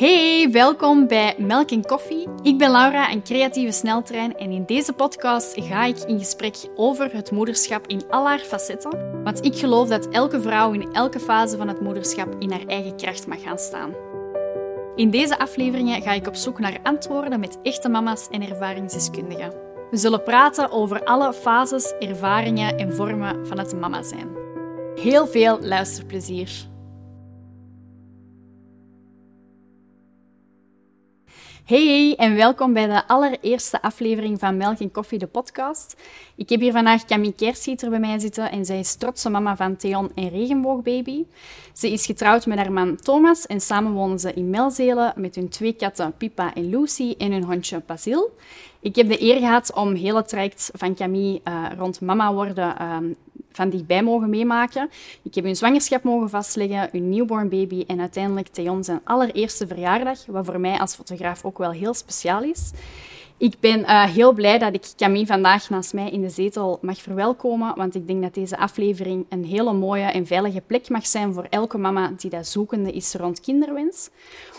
Hey, welkom bij Melk en Koffie. Ik ben Laura, een creatieve sneltrein en in deze podcast ga ik in gesprek over het moederschap in al haar facetten. Want ik geloof dat elke vrouw in elke fase van het moederschap in haar eigen kracht mag gaan staan. In deze afleveringen ga ik op zoek naar antwoorden met echte mama's en ervaringsdeskundigen. We zullen praten over alle fases, ervaringen en vormen van het mama zijn. Heel veel luisterplezier. Hey en welkom bij de allereerste aflevering van Melk en Koffie, de podcast. Ik heb hier vandaag Camille Kersieter bij mij zitten en zij is trotse mama van Theon en Regenboogbaby. Ze is getrouwd met haar man Thomas en samen wonen ze in Melzelen met hun twee katten Pipa en Lucy en hun hondje Basil. Ik heb de eer gehad om heel het traject van Camille uh, rond mama worden uh, van dichtbij mogen meemaken. Ik heb hun zwangerschap mogen vastleggen, hun newborn baby en uiteindelijk Theon zijn allereerste verjaardag, wat voor mij als fotograaf ook wel heel speciaal is. Ik ben uh, heel blij dat ik Camille vandaag naast mij in de zetel mag verwelkomen, want ik denk dat deze aflevering een hele mooie en veilige plek mag zijn voor elke mama die dat zoekende is rond kinderwens.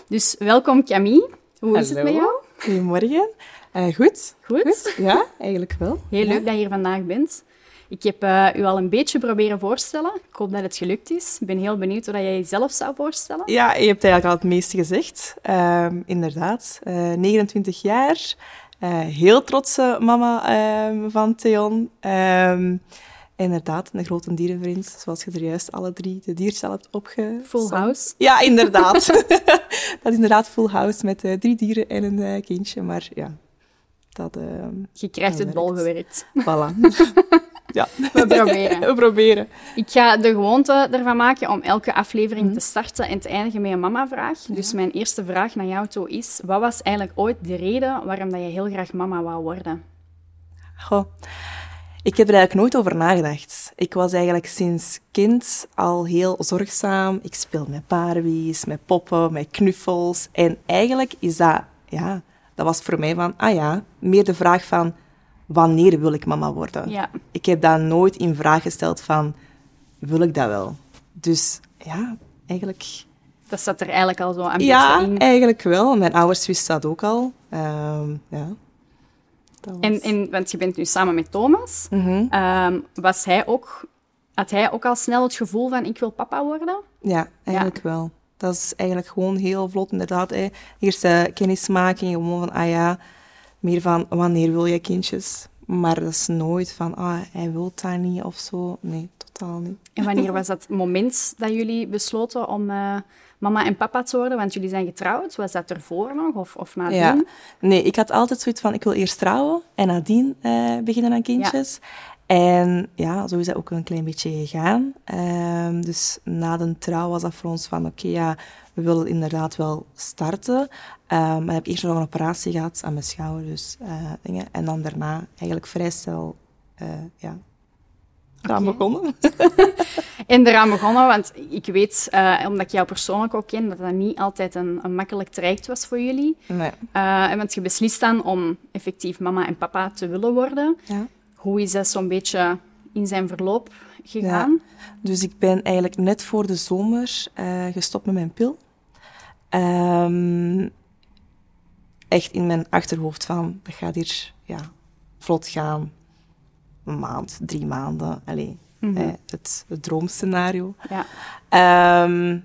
Dus welkom Camille. Hoe Hallo. is het met jou? Goedemorgen. Uh, goed. Goed? goed. Ja, eigenlijk wel. Heel ja. leuk dat je hier vandaag bent. Ik heb uh, u al een beetje proberen voorstellen. Ik hoop dat het gelukt is. Ik ben heel benieuwd hoe jij jezelf zou voorstellen. Ja, je hebt eigenlijk al het meeste gezegd. Uh, inderdaad. Uh, 29 jaar. Uh, heel trotse mama ehm, van Theon. Um, inderdaad, een grote dierenvriend. Zoals je er juist alle drie de diertjes al hebt opge... Full house. Ja, inderdaad. dat is inderdaad full house met drie dieren en een kindje. Maar ja, dat... Uh, je krijgt het bol gewerkt. Voilà. ja. We proberen. We proberen. Ik ga de gewoonte ervan maken om elke aflevering Mhm. mm. te starten en te eindigen met een mama-vraag. Ja. Dus mijn eerste vraag naar jou toe is, wat was eigenlijk ooit de reden waarom dat je heel graag mama wou worden? Goh. Ik heb er eigenlijk nooit over nagedacht. Ik was eigenlijk sinds kind al heel zorgzaam. Ik speel met Barbies, met poppen, met knuffels. En eigenlijk is dat, ja, dat was voor mij van, ah ja, meer de vraag van, wanneer wil ik mama worden? Ja. Ik heb dat nooit in vraag gesteld van, wil ik dat wel? Dus ja, eigenlijk... Dat zat er eigenlijk al zo een ja, in. eigenlijk wel. Mijn ouders wisten dat ook al. Um, ja. Was... En, en, want je bent nu samen met Thomas. Mm -hmm. um, was hij ook, had hij ook al snel het gevoel van ik wil papa worden? Ja, eigenlijk ja. wel. Dat is eigenlijk gewoon heel vlot, inderdaad. Hè. Eerst uh, kennismaking, gewoon van, ah ja, meer van, wanneer wil je kindjes? Maar dat is nooit van, ah, hij wil dat niet of zo. Nee, totaal niet. En wanneer was dat moment dat jullie besloten om uh, mama en papa te worden? Want jullie zijn getrouwd. Was dat ervoor nog of, of nadien? Ja. Nee, ik had altijd zoiets van, ik wil eerst trouwen en nadien uh, beginnen aan kindjes. Ja. En ja, zo is dat ook een klein beetje gegaan. Um, dus na de trouw was dat voor ons van, oké, okay, ja, we willen inderdaad wel starten. Um, maar ik heb eerst nog een operatie gehad aan mijn schouder, dus uh, dingen. En dan daarna eigenlijk vrij snel, uh, ja, eraan okay. begonnen. en eraan begonnen, want ik weet, uh, omdat ik jou persoonlijk ook ken, dat dat niet altijd een, een makkelijk traject was voor jullie. Nee. Uh, want je beslist dan om effectief mama en papa te willen worden. Ja. Hoe is dat zo'n beetje in zijn verloop gegaan? Ja. Dus ik ben eigenlijk net voor de zomer uh, gestopt met mijn pil. Um, echt in mijn achterhoofd van, dat gaat hier ja, vlot gaan. Een maand, drie maanden. Allee, Mhm. mm -hmm. eh, het, het droomscenario. Ja. Um,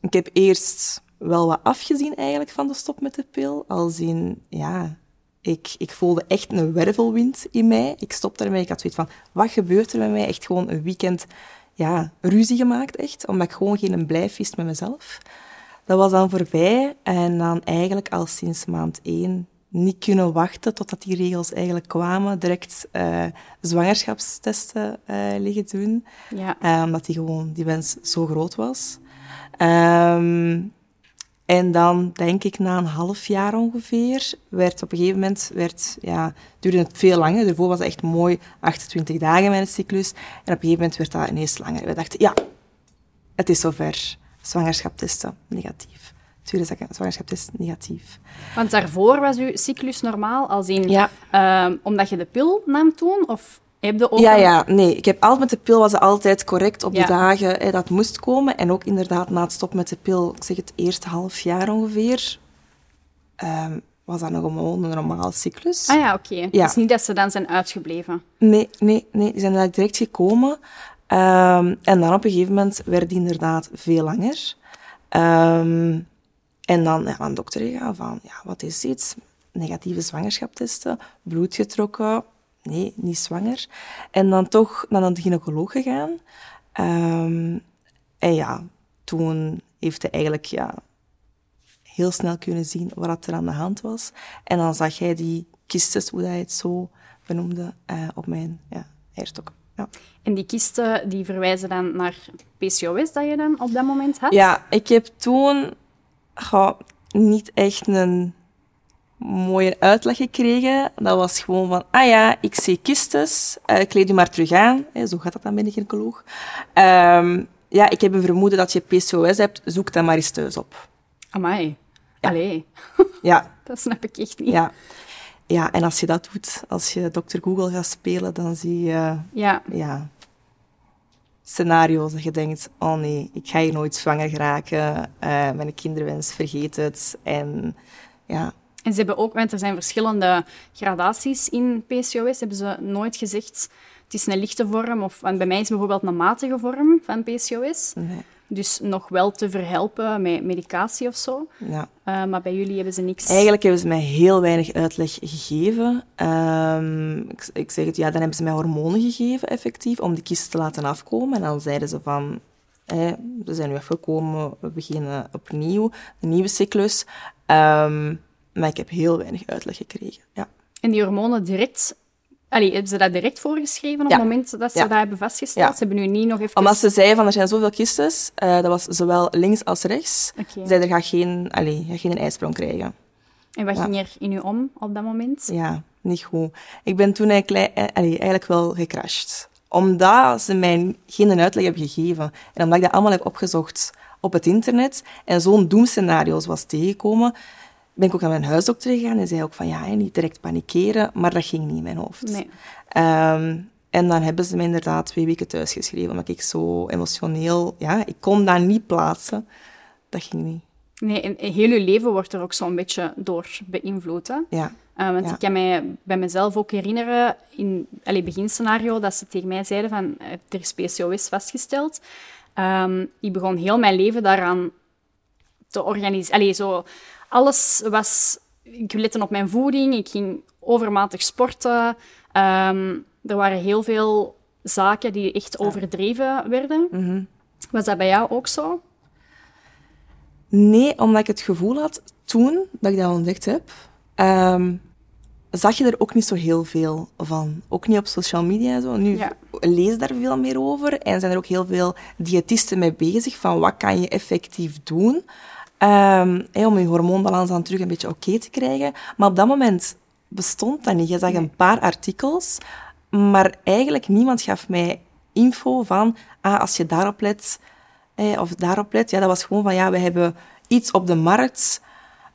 ik heb eerst wel wat afgezien eigenlijk van de stop met de pil. Als in, ja, ik, ik voelde echt een wervelwind in mij. Ik stopte ermee. Ik had zoiets van, wat gebeurt er met mij? Echt gewoon een weekend ja, ruzie gemaakt, echt. Omdat ik gewoon geen blijf wist met mezelf. Dat was dan voorbij. En dan eigenlijk al sinds maand één niet kunnen wachten totdat die regels eigenlijk kwamen. Direct uh, zwangerschapstesten uh, liggen doen. Ja. Uh, omdat die gewoon, die wens zo groot was. Um, en dan denk ik na een half jaar ongeveer, werd op een gegeven moment, werd, ja, duurde het veel langer. Daarvoor was het echt mooi, 28 dagen mijn cyclus. En op een gegeven moment werd dat ineens langer. We dachten, ja, het is zover. Zwangerschapstesten, negatief. Tweede zwangerschapstest, negatief. Want daarvoor was uw cyclus normaal, als in, ja. uh, omdat je de pil nam toen? Of Heb je ook Ja, een- ja, nee. Ik heb altijd met de pil was altijd correct op Ja. de dagen hè, dat moest komen. En ook inderdaad na het stoppen met de pil, ik zeg het eerste half jaar ongeveer, ehm, was dat nog gewoon een normale cyclus. Ah ja, oké. Ja. Dus niet dat ze dan zijn uitgebleven. Nee, nee, nee. Die zijn direct gekomen. Ehm, en dan op een gegeven moment werd die inderdaad veel langer. Ehm, en dan ja, naar een dokter gegaan van, ja, wat is dit? Negatieve zwangerschap testen, bloed getrokken. Nee, niet zwanger. En dan toch naar een gynaecoloog gegaan. Ehm, en ja, toen heeft hij eigenlijk ja, heel snel kunnen zien wat er aan de hand was. En dan zag hij die kistes, hoe hij het zo benoemde, eh, op mijn ja, eierstokken. Ja. En die kisten die verwijzen dan naar PCOS dat je dan op dat moment had? ja, ik heb toen goh, niet echt een mooie uitleg gekregen. Dat was gewoon van, ah ja, ik zie kistes, eh kleed je maar terug aan. Hè, zo gaat dat dan bij de gynaecoloog. Ehm, ja, ik heb een vermoeden dat je PCOS hebt, zoek dat maar eens thuis op. Amai. Allee, Ja, dat snap ik echt niet. ja. Ja, en als je dat doet, als je Dr. Google gaat spelen, dan zie je Ja. ja, scenario's dat je denkt, oh nee, ik ga hier nooit zwanger geraken, eh, mijn kinderwens, vergeet het. En ja, En ze hebben ook, want er zijn verschillende gradaties in PCOS, hebben ze nooit gezegd het is een lichte vorm, of want bij mij is het bijvoorbeeld een matige vorm van PCOS. nee, Dus nog wel te verhelpen met medicatie of zo. ja. Eh, maar bij jullie hebben ze niks. Eigenlijk hebben ze mij heel weinig uitleg gegeven. Ehm, ik, ik zeg het, ja, dan hebben ze mij hormonen gegeven, effectief, om die kist te laten afkomen. En dan zeiden ze van, we zijn nu afgekomen, we beginnen opnieuw, een nieuwe cyclus. Ehm, maar ik heb heel weinig uitleg gekregen, ja. En die hormonen direct... Allee, hebben ze dat direct voorgeschreven op Ja. het moment dat ze Ja. dat hebben vastgesteld? Ja. Ze hebben nu niet nog even... Omdat ze zeiden van, er zijn zoveel kistes, eh, dat was zowel links als rechts, zei er gaat geen, allee, ga geen ijsprong krijgen. En wat ging er in u om op dat moment? Ja, niet goed. Ik ben toen eigenlijk, eh, allee, eigenlijk wel gecrashed. Omdat ze mij geen uitleg hebben gegeven. En omdat ik dat allemaal heb opgezocht op het internet en zo'n doemscenario's was tegengekomen, ben ik ook naar mijn huisdokter gegaan en zei ook van ja, niet direct panikeren, maar dat ging niet in mijn hoofd. Nee. Ehm, en dan hebben ze me inderdaad twee weken thuisgeschreven, omdat ik zo emotioneel, ja, ik kon dat niet plaatsen. Dat ging niet. Nee, en heel je leven wordt er ook zo'n beetje door beïnvloed. Hè? Ja, Uh, want Ja. ik kan mij bij mezelf ook herinneren, in het beginscenario, dat ze tegen mij zeiden van, eh, er is PCOS vastgesteld. Ehm, ik begon heel mijn leven daaraan te organiseren. Allee, zo, alles was... Ik lette op mijn voeding, ik ging overmatig sporten. Ehm, er waren heel veel zaken die echt overdreven werden. Mhm. Was dat bij jou ook zo? Nee, omdat ik het gevoel had, toen dat ik dat ontdekt heb, ehm, zag je er ook niet zo heel veel van. Ook niet op social media en zo. Nu Ja. lees daar veel meer over en zijn er ook heel veel diëtisten mee bezig van wat kan je effectief doen ehm, om je hormoonbalans dan terug een beetje oké te krijgen. Maar op dat moment bestond dat niet. Je zag een paar artikels, maar eigenlijk niemand gaf mij info van ah, als je daarop let, of daarop let, ja, dat was gewoon van, ja, we hebben iets op de markt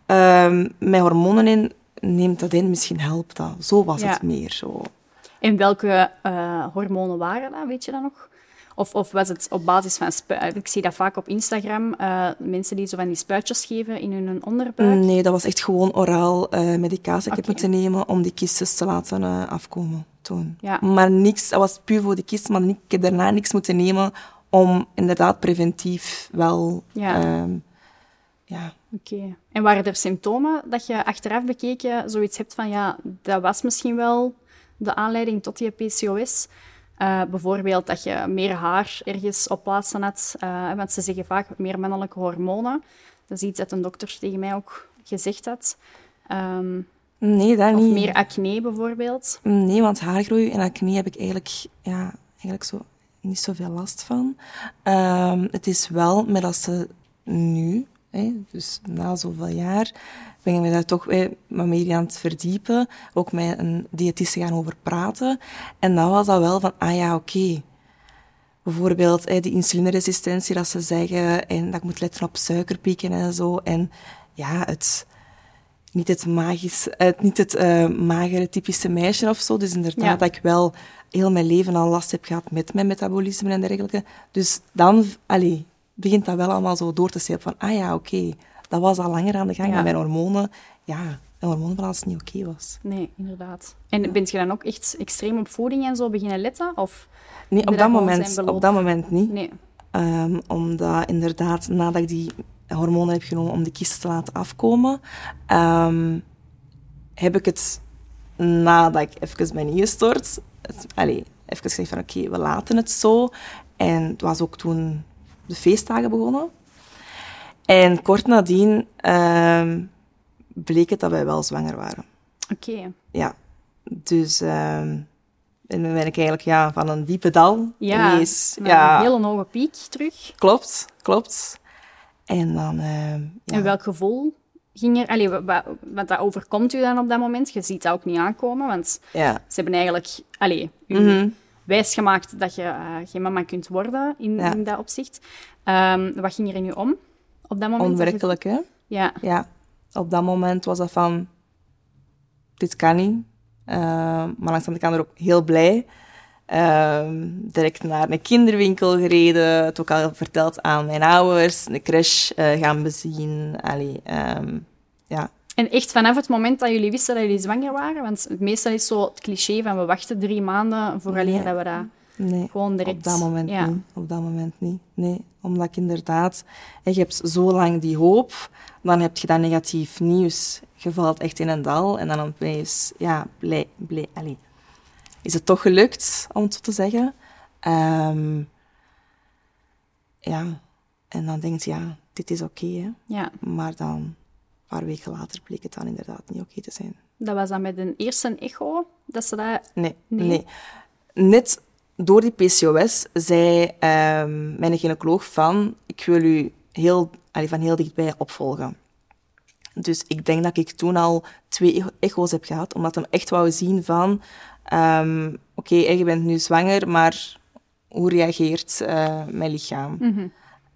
ehm, met hormonen in, neemt dat in, misschien helpt dat. Zo was Ja. het meer. Zo. En welke eh, hormonen waren dat, weet je dat nog? Of, of was het op basis van... spu- eh, Ik zie dat vaak op Instagram, eh, mensen die zo van die spuitjes geven in hun onderbuik. Nee, dat was echt gewoon oraal eh, medicatie dat ik heb moeten nemen om die kistes te laten afkomen toen. Ja. Maar niks, dat was puur voor die kist, maar ik heb daarna niks moeten nemen om inderdaad preventief wel... Ja. ehm, ja. Oké. En waren er symptomen dat je achteraf bekeken zoiets hebt van, ja, dat was misschien wel de aanleiding tot je PCOS? Eh, bijvoorbeeld dat je meer haar ergens op plaatsen had, eh, want ze zeggen vaak meer mannelijke hormonen. Dat is iets dat een dokter tegen mij ook gezegd had. Ehm, Nee, dat of niet. meer acne bijvoorbeeld. Nee, want haargroei en acne heb ik eigenlijk, ja, eigenlijk zo, niet zoveel last van. Ehm, het is wel met als ze nu, hè, dus na zoveel jaar, ben ik me daar toch eh, wat meer aan het verdiepen. Ook met een diëtiste gaan over praten. En dan was dat wel van, ah ja, oké. Bijvoorbeeld eh, die insulineresistentie, dat ze zeggen, en dat ik moet letten op suikerpieken en zo. En ja, het niet het, magisch, het, niet het eh, magere typische meisje of zo. Dus inderdaad Ja. dat ik wel heel mijn leven al last heb gehad met mijn metabolisme en dergelijke. Dus dan allee, begint dat wel allemaal zo door te zetten van, ah ja, oké, dat was al langer aan de gang Ja. met mijn hormonen. Ja, een hormoonbalans niet oké was. Nee, inderdaad. En bent je dan ook echt extreem op voeding en zo beginnen letten? Of Nee, op dat moment, op dat moment niet. nee? Ehm, omdat inderdaad, nadat ik die hormonen heb genomen om de kisten te laten afkomen, ehm, heb ik het, nadat ik even ben ingestort, het, allee, even gezegd van oké, we laten het zo. En het was ook toen de feestdagen begonnen. En kort nadien ehm, bleek het dat wij wel zwanger waren. Oké. Ja, dus ehm, en dan ben ik eigenlijk ja, van een diepe dal Ja, ineens... ja, een hele hoge piek terug. Klopt, klopt. En dan... ehm, ja. En welk gevoel ging er... Allee, wa- wa- wat dat overkomt u dan op dat moment? Je ziet dat ook niet aankomen, want Ja. ze hebben eigenlijk allee, u Mhm. wijsgemaakt dat je eh, geen mama kunt worden in, in dat opzicht. Wat ging er in u om op dat moment? Onwerkelijk, hè? Ja, Ja. Op dat moment was dat van... Dit kan niet. Ehm, maar langs de andere kant ook heel blij. Ehm, direct naar een kinderwinkel gereden. Het ook al verteld aan mijn ouders. Een crash eh, gaan bezien. Allee, ehm, ja. En echt vanaf het moment dat jullie wisten dat jullie zwanger waren, want het meestal is zo het cliché van we wachten drie maanden vooraleer Nee. dat we dat Nee. gewoon direct... Op dat moment ja. niet. Op dat moment niet. Nee, omdat ik inderdaad... Je hebt zo lang die hoop, dan heb je dat negatief nieuws. Je valt echt in een dal en dan opeens... Ja, blij... blij allee. Is het toch gelukt, om het zo te zeggen? Ehm, ja. En dan denk je, ja, dit is oké. Ja, Maar dan, een paar weken later, bleek het dan inderdaad niet oké te zijn. dat was dan met een eerste echo, dat ze dat... Nee, Nee? nee. Net door die PCOS zei ehm, mijn gynaecoloog van, ik wil u heel, allee, van heel dichtbij opvolgen. Dus ik denk dat ik toen al twee echo's heb gehad, omdat hem echt wou zien van, ehm, oké, je bent nu zwanger, maar hoe reageert eh, mijn lichaam? Mhm.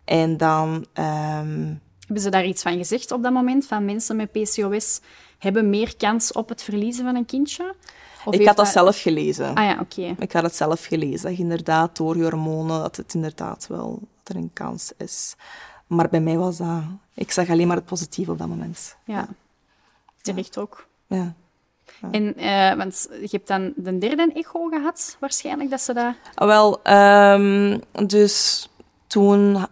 En dan... ehm, Hebben ze daar iets van gezegd op dat moment? Van mensen met PCOS hebben meer kans op het verliezen van een kindje? Ik had dat zelf gelezen. Ah ja, oké. Ik had het zelf gelezen, dat inderdaad door je hormonen, dat het inderdaad wel, dat er een kans is. Maar bij mij was dat... Ik zag alleen maar het positieve op dat moment. Ja. Terecht ook. Ja. En, eh, want je hebt dan de derde echo gehad, waarschijnlijk, dat ze dat... Ah, Wel, ehm, dus toen...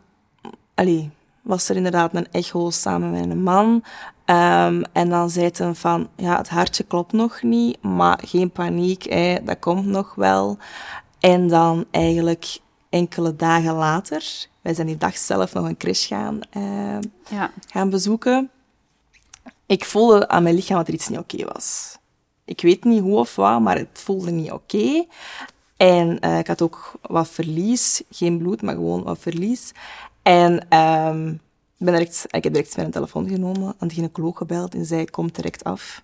Allee, was er inderdaad een echo samen met een man. Ehm, en dan zei het hem van, ja, het hartje klopt nog niet, maar geen paniek, hè, dat komt nog wel. En dan eigenlijk enkele dagen later, wij zijn die dag zelf nog een crash gaan, ehm, Ja. gaan bezoeken. Ik voelde aan mijn lichaam dat er iets niet oké was. Ik weet niet hoe of wat, maar het voelde niet oké. En eh, ik had ook wat verlies. Geen bloed, maar gewoon wat verlies. En ehm, ik, ben direct, ik heb direct mijn telefoon genomen, aan de gynaecoloog gebeld en zei, kom direct af.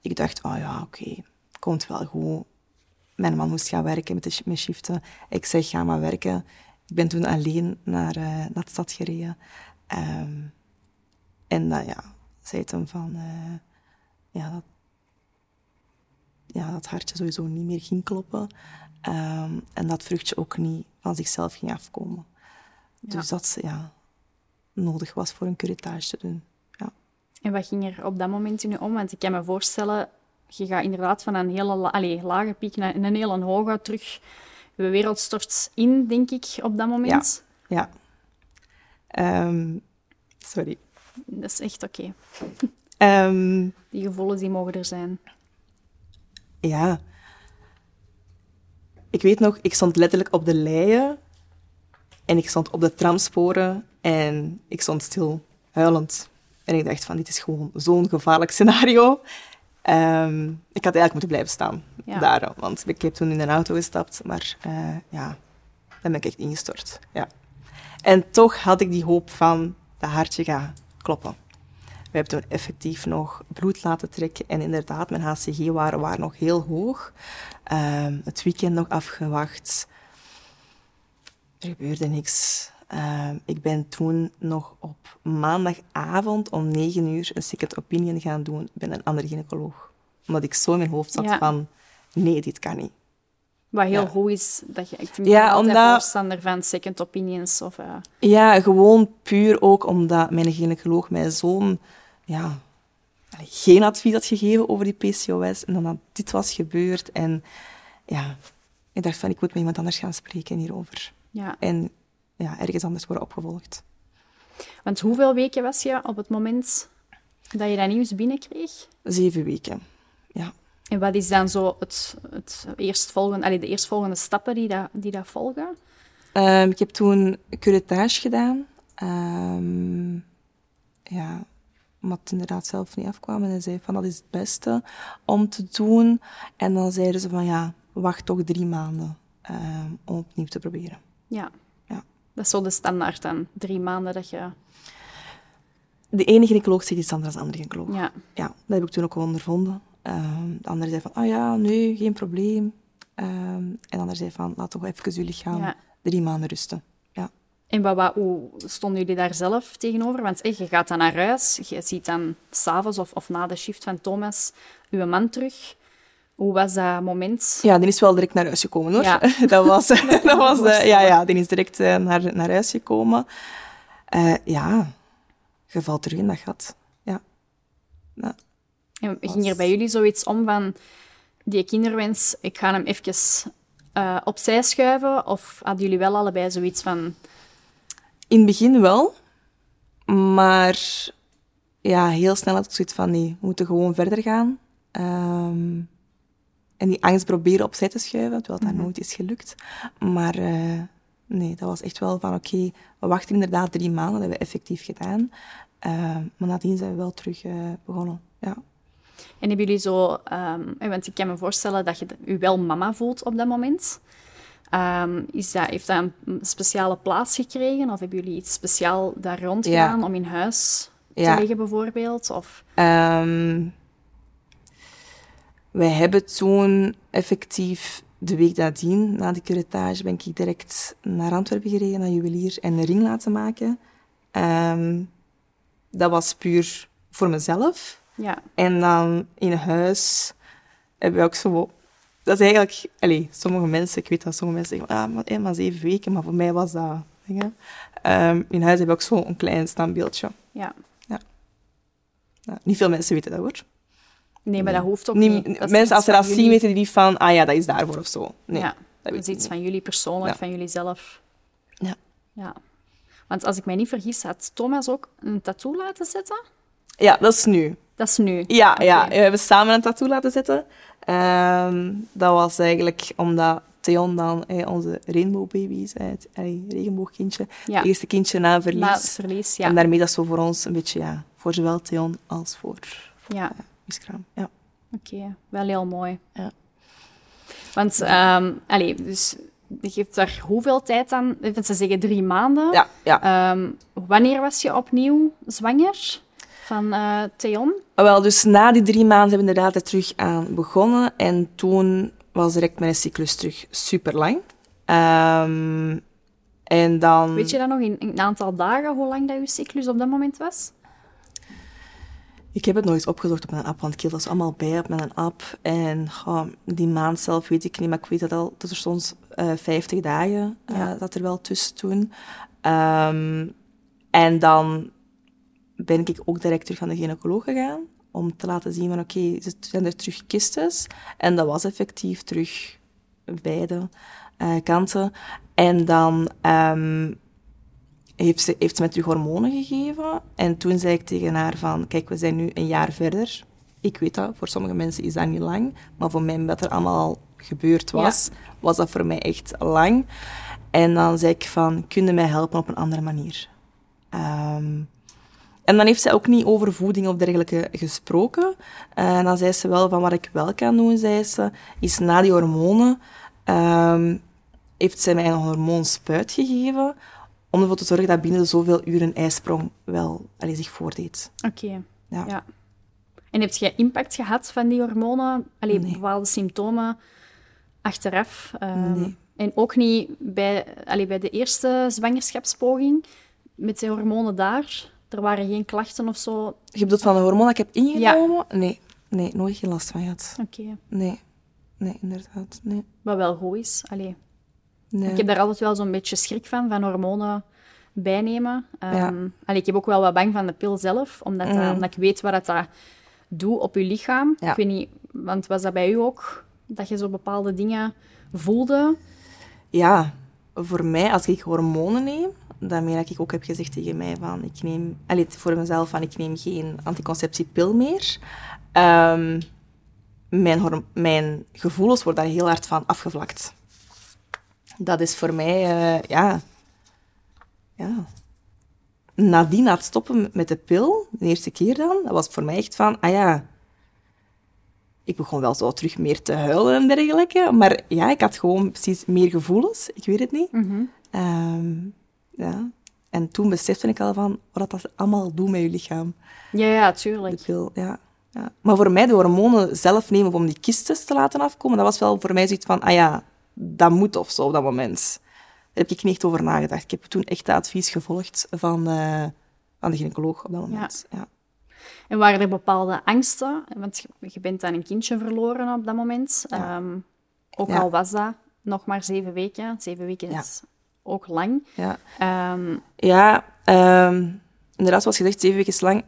Ik dacht, oh ja, oké, komt wel goed. Mijn man moest gaan werken met, de, met shiften. Ik zeg, ga maar werken. Ik ben toen alleen naar, eh, naar de stad gereden. Ehm, en dan ja, zei hem van, eh, ja, dat, ja, dat hartje sowieso niet meer ging kloppen. Ehm, en dat vruchtje ook niet van zichzelf ging afkomen. Dus dat ja, nodig was voor een curettage te doen. Ja. En wat ging er op dat moment in je om? Want ik kan me voorstellen, je gaat inderdaad van een hele allee, lage piek naar een hele hoge terug. Je wereld stort in, denk ik, op dat moment. ja. Ehm, sorry. Dat is echt oké. Ehm, Die gevoelens die mogen er zijn. ja. Ik weet nog, ik stond letterlijk op de leien en ik stond op de tramsporen en ik stond stil, huilend. En ik dacht van, dit is gewoon zo'n gevaarlijk scenario. Ehm, ik had eigenlijk moeten blijven staan Ja. daar, want ik heb toen in een auto gestapt, maar eh, ja, dan ben ik echt ingestort. Ja. En toch had ik die hoop van, dat hartje gaat kloppen. We hebben toen effectief nog bloed laten trekken en inderdaad, mijn HCG-waarden waren nog heel hoog. Ehm, het weekend nog afgewacht. Er gebeurde niks. Ehm, ik ben toen nog op maandagavond om 9 uur een second opinion gaan doen bij een andere gynaecoloog. Omdat ik zo in mijn hoofd zat Ja. van, nee, dit kan niet. Wat heel Ja. goed is. Dat je, ik vind Ja, altijd omdat- voorstander van second opinions. Of, eh, Ja, gewoon puur ook omdat mijn gynaecoloog mij zo'n... Ja, geen advies had gegeven over die PCOS. En dan dat dit was gebeurd. En ja, ik dacht van, ik moet met iemand anders gaan spreken hierover. Ja. En ja, ergens anders worden opgevolgd. Want hoeveel weken was je op het moment dat je dat nieuws binnenkreeg? Zeven weken. Ja. En wat is dan zo het, het eerstvolgende, allee, de eerstvolgende stappen die dat, die dat volgen? Ehm, ik heb toen curettage gedaan. Ehm, ja, omdat het inderdaad zelf niet afkwam. En hij zei van, dat is het beste om te doen. En dan zeiden ze van, ja, wacht toch drie maanden ehm, om opnieuw te proberen. Ja. Ja. Dat is zo de standaard dan. Drie maanden dat je... De ene gynaecoloog zegt iets anders dan de andere gynaecoloog. Ja. Ja, dat heb ik toen ook wel ondervonden. Ehm, de andere zei van, oh ja, nee, geen probleem. Ehm, en de andere zei van, laat toch even jullie gaan Ja. drie maanden rusten. Ja. En wat, wat, hoe stonden jullie daar zelf tegenover? Want eh, je gaat dan naar huis, je ziet dan s'avonds of, of na de shift van Thomas uw man terug. Hoe was dat moment? Ja, die is wel direct naar huis gekomen, hoor. Ja. dat was, dat was eh, ja, ja, die is direct eh, naar, naar huis gekomen. Eh, ja, je valt terug in dat gat. Ja. ja. En ging er bij jullie zoiets om van die kinderwens, ik ga hem even opzij schuiven? Of hadden jullie wel allebei zoiets van, In het begin wel, maar ja, heel snel had ik zoiets van, nee, we moeten gewoon verder gaan. Ehm, en die angst proberen opzij te schuiven, terwijl dat nooit is gelukt. Maar eh, nee, dat was echt wel van, oké, we wachten inderdaad drie maanden, dat hebben we effectief gedaan. Ehm, maar nadien zijn we wel terug eh, begonnen, ja. En hebben jullie zo... ehm, eh, want ik kan me voorstellen dat je je wel mama voelt op dat moment. Ehm, is dat, heeft dat een speciale plaats gekregen? Of hebben jullie iets speciaal daar rond Ja. gedaan om in huis te Ja. liggen bijvoorbeeld? Of, Ehm, wij hebben toen effectief de week nadien, na de curatage, ben ik direct naar Antwerpen gereden, naar juwelier, en een ring laten maken. Ehm, dat was puur voor mezelf. ja, En dan in huis hebben we ook zo... Dat is eigenlijk... Allez, sommige mensen, ik weet dat sommige mensen zeggen, ah, maar, eh, maar zeven weken, maar voor mij was dat... Ehm, in huis hebben we ook zo een klein standbeeldje. ja. Ja, niet veel mensen weten dat, hoor. Nee, maar dat hoeft ook Niet, niet. Mensen, als ze dat zien, weten die niet van, ah ja, dat is daarvoor of zo. Nee, ja, dat is iets niet. van jullie persoonlijk, Ja. van jullie zelf. Ja. ja. Want als ik mij niet vergis, had Thomas ook een tattoo laten zetten? Ja, dat is nu. Dat is nu. Ja, ja, Oké. we hebben samen een tattoo laten zetten. Ehm, dat was eigenlijk omdat Theon dan, eh, onze rainbow baby is, eh, het eh, regenboogkindje, Ja. het eerste kindje na verlies. Na het verlies, ja. En daarmee dat zo voor ons een beetje, ja, voor zowel Theon als voor Ja, Miss Kraam. Ja. oké. Wel heel mooi. Ja. Want, ehm allee, dus je geeft daar hoeveel tijd aan? Even ze zeggen drie maanden. Ja, ja. Ehm, wanneer was je opnieuw zwanger van eh Theon? Wel, dus na die drie maanden hebben we inderdaad er terug aan begonnen. En toen was direct mijn cyclus terug super lang. en dan... Weet je dan nog in, in een aantal dagen hoe lang dat je cyclus op dat moment was? Ik heb het nooit opgezocht op mijn app, want ik hield dat allemaal bij op mijn app. En die maand zelf weet ik niet, maar ik weet dat, al, dat er soms eh 50 dagen eh, Ja. dat er wel tussen toen. Ehm, en dan ben ik ook direct terug aan de gynaecoloog gegaan, om te laten zien van oké, ze- zijn er terug kistes? En dat was effectief terug beide eh, kanten. En dan ehm, heeft ze, heeft ze mij terug hormonen gegeven. En toen zei ik tegen haar van, kijk, we zijn nu een jaar verder. Ik weet dat, voor sommige mensen is dat niet lang. Maar voor mij, wat er allemaal al gebeurd was, was dat voor mij echt lang. En dan zei ik van, kun je mij helpen op een andere manier? Ehm, en dan heeft zij ook niet over voeding of dergelijke gesproken. Eh, En dan zei ze wel van, wat ik wel kan doen, zei ze, is na die hormonen... ehm, heeft zij mij een hormoonspuit gegeven om ervoor te zorgen dat binnen zoveel uur een ijsprong wel allee, zich voordeed. Oké. Ja. Ja. En heb je impact gehad van die hormonen? Alleen Nee. bepaalde symptomen achteraf? Ehm, Nee. En ook niet bij, allee, bij de eerste zwangerschapspoging met de hormonen daar? Er waren geen klachten of zo? Oké. Je bedoelt van de hormoon dat ik heb ingenomen? Nee, nee, nooit geen last van gehad. Nee, nee, inderdaad. Nee. Wat wel goed is. Allee. Nee. Ik heb daar altijd wel zo'n beetje schrik van, van hormonen bijnemen. Ehm, Ja. allee, ik heb ook wel wat bang van de pil zelf, omdat, dat- Mm. omdat ik weet wat dat, dat doet op je lichaam. Ja. Ik weet niet, want was dat bij u ook, dat je zo bepaalde dingen voelde? Ja, voor mij, als ik hormonen neem, daarmee dat ik ook heb gezegd tegen mij van, ik neem, allee, voor mezelf van, ik neem geen anticonceptiepil meer. Ehm, mijn, mijn gevoelens worden daar heel hard van afgevlakt. Dat is voor mij, eh, ja, ja. Nadien na het stoppen met de pil, de eerste keer dan, dat was voor mij echt van, ah ja, ik begon wel zo terug meer te huilen en dergelijke. Maar ja, ik had gewoon precies meer gevoelens. Ik weet het niet. Ehm, ja. En toen besefte ik al van wat dat allemaal doet met je lichaam. Ja, ja, tuurlijk. De pil, ja. ja. Maar voor mij, de hormonen zelf nemen om die kistjes te laten afkomen, dat was wel voor mij zoiets van, ah ja, dat moet of zo op dat moment. Daar heb ik niet echt over nagedacht. Ik heb toen echt het advies gevolgd van, eh, van de gynaecoloog op dat moment. Ja. En waren er bepaalde angsten? Want je- bent dan een kindje verloren op dat moment. Ja. Ehm, ook Ja. al was dat nog maar zeven weken. Zeven weken is ook lang. ja. Ehm, Ja, ehm, inderdaad, zoals gezegd, zeven weken is lang.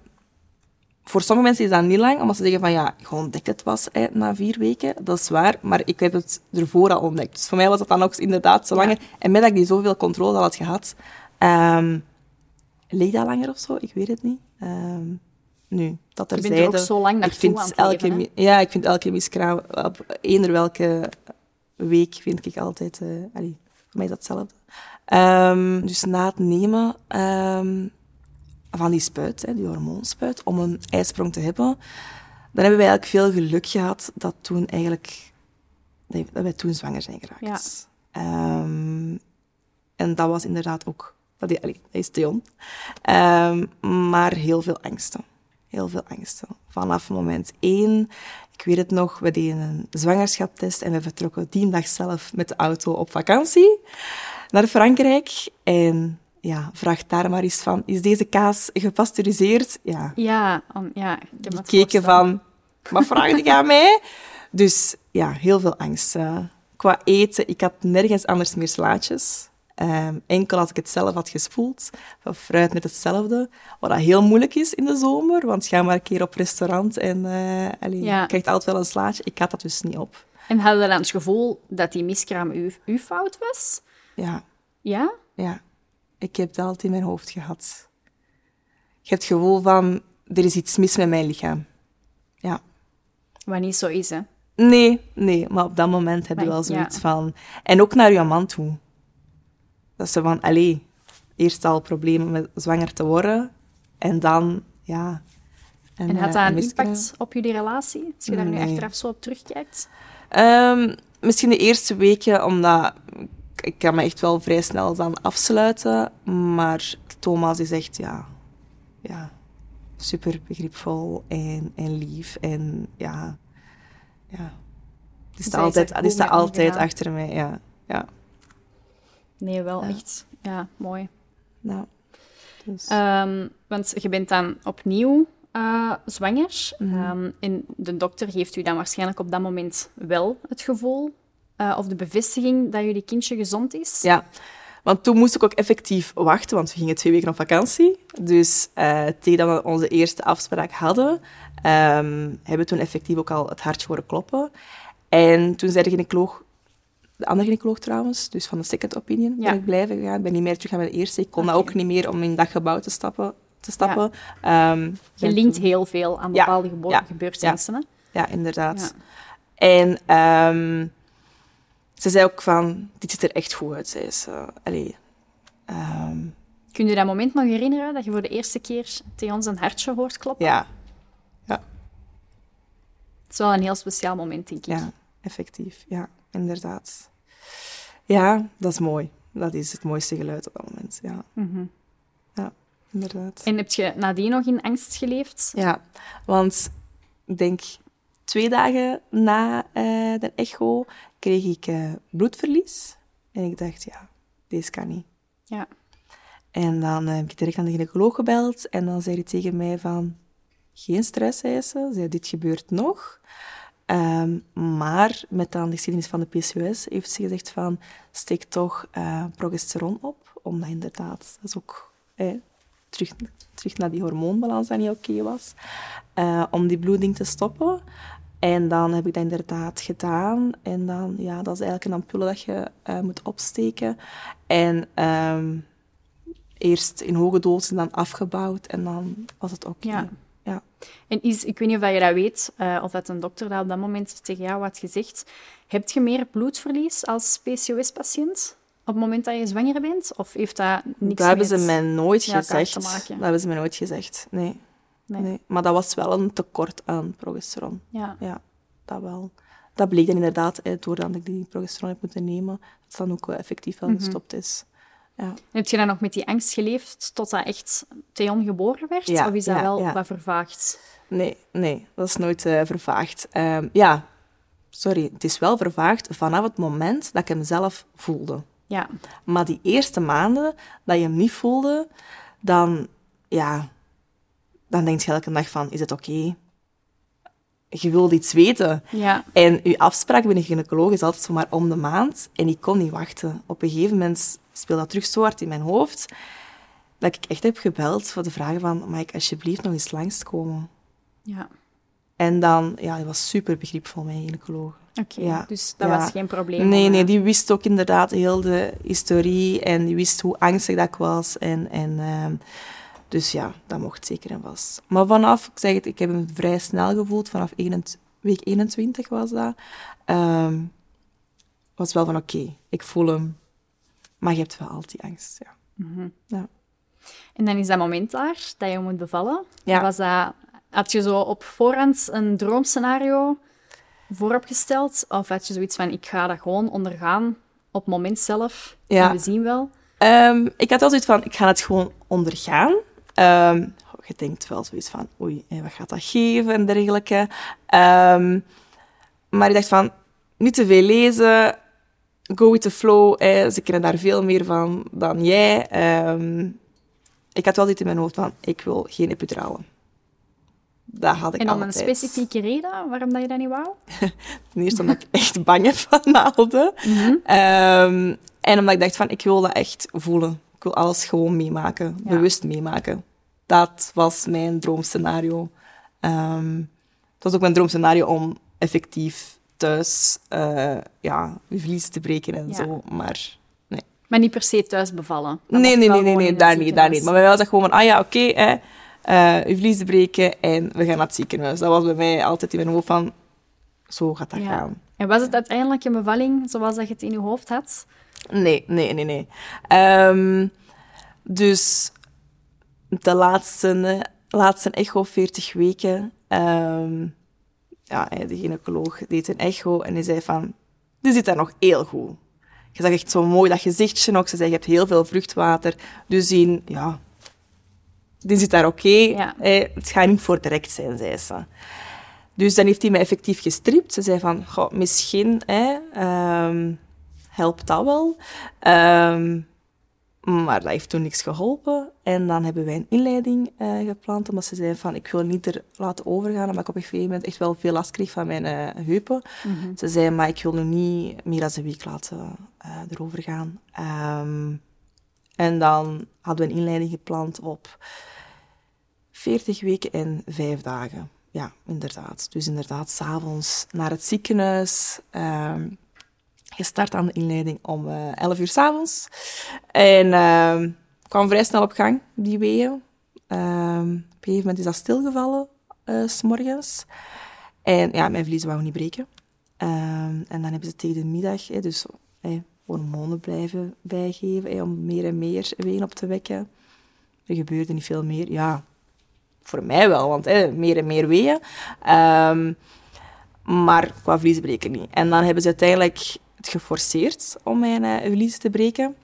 Voor sommige mensen is dat niet lang, omdat ze zeggen van ja, je ontdekt het pas hè, na vier weken. Dat is waar, maar ik heb het ervoor al ontdekt. Dus voor mij was dat dan ook inderdaad zo langer. En met dat ik die zoveel controle al had gehad, ehm leek dat langer of zo? Ik weet het niet. Ehm, nu, dat je er er ook zo lang ik vind aan elke, leven, Ja, ik vind elke miskraam op eender welke week vind ik altijd... eh allee, voor mij is dat hetzelfde. Ehm, dus na het nemen van die spuit, hè, die hormoonspuit, om een ijsprong te hebben, dan hebben wij eigenlijk veel geluk gehad dat toen eigenlijk... Dat wij toen zwanger zijn geraakt. Ehm, en dat was inderdaad ook... Dat, allee, dat is Theon. Ehm, maar heel veel angsten. Heel veel angsten. Vanaf moment één, ik weet het nog, we deden een zwangerschapstest en we vertrokken die dag zelf met de auto op vakantie naar Frankrijk. En ja, vraag daar maar eens van, is deze kaas gepasteuriseerd? Ja, Ja, om- ja. Ik heb die het keken van, wat vraag je aan mij? Dus ja, heel veel angst. eh. qua eten, ik had nergens anders meer slaatjes. Ehm, enkel als ik het zelf had gespoeld, van fruit net hetzelfde. Wat dat heel moeilijk is in de zomer, want ga maar een keer op restaurant en Ja. je krijgt altijd wel een slaatje. Ik had dat dus niet op. En hadden we dan het gevoel dat die miskraam uw, uw fout was? Ja, Ja? ja. Ik heb dat altijd in mijn hoofd gehad. Je hebt het gevoel van, er is iets mis met mijn lichaam. Ja. Wat niet zo is, hè? Nee, nee, maar op dat moment heb je wel zoiets ja. van... En ook naar je man toe. Dat ze van, allee, eerst al problemen met zwanger te worden, en dan, ja... En eh, had dat een impact op jullie relatie? Als je daar nu achteraf zo op terugkijkt? Ehm, misschien de eerste weken, omdat ik- kan me echt wel vrij snel dan afsluiten. Maar Thomas is echt, ja, ja super begripvol en, en lief. En ja, ja. Die staat is altijd, die staat altijd achter mij, ja. ja. Nee, wel Ja. echt. Ja, mooi. Nou, dus, Ehm, want je bent dan opnieuw eh, zwanger. Mhm. Ehm, en de dokter geeft u dan waarschijnlijk op dat moment wel het gevoel eh, of de bevestiging dat jullie kindje gezond is. Ja, want toen moest ik ook effectief wachten, want we gingen twee weken op vakantie. Dus eh, tegen dat we onze eerste afspraak hadden, ehm, hebben we toen effectief ook al het hartje horen kloppen. En toen zei de gynaecoloog, de andere gynaecoloog trouwens, dus van de second opinion, Ja. ben ik blijven gaan. Ik ben niet meer terug aan mijn eerste. Ik kon dat ook niet meer om in dat gebouw te stappen. Te stappen. Ehm, Je linkt toen- heel veel aan bepaalde ja, gebeurtenissen. Ja, inderdaad. En ehm, ze zei ook van, dit ziet er echt goed uit, zei ze. Allee, ehm, Kun je dat moment nog herinneren dat je voor de eerste keer tegen ons een hartje hoort kloppen? ja, Het is wel een heel speciaal moment, denk ik. ja, effectief. Ja, inderdaad. Ja, dat is mooi. Dat is het mooiste geluid op dat moment. Ja, Mhm. ja inderdaad. En heb je nadien nog in angst geleefd? Ja, want ik denk twee dagen na eh, de echo kreeg ik eh, bloedverlies. En ik dacht, ja, deze kan niet. Ja. En dan eh, heb ik direct aan de gynaecoloog gebeld. En dan zei hij tegen mij van... Geen stress, ze. Zei, dit gebeurt nog. Ehm, maar met dan de geschiedenis van de PCOS heeft ze gezegd van steek toch uh, progesteron op, omdat inderdaad, dat is ook terug, terug naar die hormoonbalans dat niet oké was, uh, om die bloeding te stoppen. En dan heb ik dat inderdaad gedaan. En dan, ja, dat is eigenlijk een ampulle dat je uh, moet opsteken. En um, eerst in hoge dosis, dan afgebouwd. En dan was het oké. Ja. ja. En is, ik weet niet of je dat weet, uh, of dat een dokter dat op dat moment tegen jou had gezegd. Heb je meer bloedverlies als PCOS-patiënt? Op het moment dat je zwanger bent? Of heeft dat niks Dat hebben met ze mij nooit ja, gezegd. Dat hebben ze mij nooit gezegd, nee. Nee. nee. Maar dat was wel een tekort aan progesteron. Ja. Ja, dat wel. Dat bleek dan inderdaad, eh, doordat ik die progesteron heb moeten nemen, dat het dan ook wel effectief wel Mhm. gestopt is. Ja. Heb je dan nog met die angst geleefd totdat echt Theon geboren werd? Ja, of is dat wel wat vervaagd? Nee, nee, dat is nooit eh, vervaagd. Ehm, ja, sorry, het is wel vervaagd vanaf het moment dat ik hem zelf voelde. Ja. Maar die eerste maanden dat je hem niet voelde, dan, ja, dan denk je elke dag van, is het oké? Je wilt iets weten. Ja. En uw afspraak bij een gynaecoloog is altijd zomaar om de maand. En ik kon niet wachten. Op een gegeven moment speelde dat terug zo hard in mijn hoofd, dat ik echt heb gebeld voor de vragen van, mag ik alsjeblieft nog eens langskomen? Ja. En dan, ja, die was super begripvol, mijn gynaecoloog. Oké, Ja. dus dat Ja. was geen probleem. Nee, nee, eh, die wist ook inderdaad heel de historie en die wist hoe angstig dat ik was. En, en, ehm, dus ja, dat mocht zeker en vast. Maar vanaf, ik zeg het, ik heb hem vrij snel gevoeld, vanaf 21 week 21 was dat. ehm, was wel van oké, ik voel hem. Maar je hebt wel altijd die angst, ja. mhm. Ja. En dan is dat moment daar, dat je moet bevallen. Ja. Was dat, had je zo op voorhand een droomscenario vooropgesteld? Of had je zoiets van, ik ga dat gewoon ondergaan op het moment zelf? Ja. En we zien wel. Ehm, ik had wel zoiets van, ik ga het gewoon ondergaan. Ehm, je denkt wel zoiets van, oei, wat gaat dat geven en dergelijke. Ehm, maar ik dacht van, niet te veel lezen, go with the flow. Eh, ze kennen daar veel meer van dan jij. Ik had wel dit in mijn hoofd van, ik wil geen epidurale. Dat had ik En om een specifieke reden waarom dat je dat niet wou? Ten eerste omdat ik echt bang heb van naalden. Mhm. Ehm, en omdat ik dacht van, ik wil dat echt voelen. Ik wil alles gewoon meemaken, Ja. bewust meemaken. Dat was mijn droomscenario. Ehm, het was ook mijn droomscenario om effectief thuis eh, ja, vlies te breken en Ja. zo. Maar nee, Maar niet per se thuis bevallen. Dat nee, nee, nee, nee, nee daar niet, daar niet. Maar was dat gewoon van, ah ja, oké, eh, je vlies breken en we gaan naar het ziekenhuis. Dat was bij mij altijd in mijn hoofd van, zo gaat dat Ja. gaan. En was het uiteindelijk een bevalling zoals dat je het in je hoofd had? Nee, nee, nee, nee. Ehm, dus de laatste, eh, laatste echo, 40 weken, ehm, ja, de gynaecoloog deed een echo en die zei van, dit zit daar nog heel goed. Je zag echt zo mooi dat gezichtje ook. Ze zei, je hebt heel veel vruchtwater. Dus die, ja, die zit daar oké. Ja. Eh, het gaat niet voor direct zijn, zei ze. Dus dan heeft hij mij effectief gestript. Ze zei van, goh, misschien ehm, helpt dat wel. Ehm, maar dat heeft toen niks geholpen. En dan hebben wij een inleiding eh, gepland, omdat ze zei van, ik wil niet er laten overgaan, omdat ik op een gegeven moment echt wel veel last kreeg van mijn eh, heupen. Ze zei, maar ik wil nu niet meer dan een week laten eh, erover gaan. Ehm, en dan hadden we een inleiding gepland op 40 weken en 5 dagen. Ja, inderdaad. Dus inderdaad, s'avonds naar het ziekenhuis. Ehm je start aan de inleiding om eh 11 uur s'avonds. En ehm kwam vrij snel op gang, die weeën. Ehm, op een gegeven moment is dat stilgevallen, eh, s s'morgens. En ja, mijn vliezen wou niet breken. Ehm, en dan hebben ze tegen de middag, hè, dus hè, hormonen blijven bijgeven, hè, om meer en meer ween op te wekken. Er gebeurde niet veel meer. Ja, voor mij wel, want hè, meer en meer weeën. Ehm, maar qua vliezen breken niet. En dan hebben ze uiteindelijk het geforceerd om mijn eh, vliezen te breken.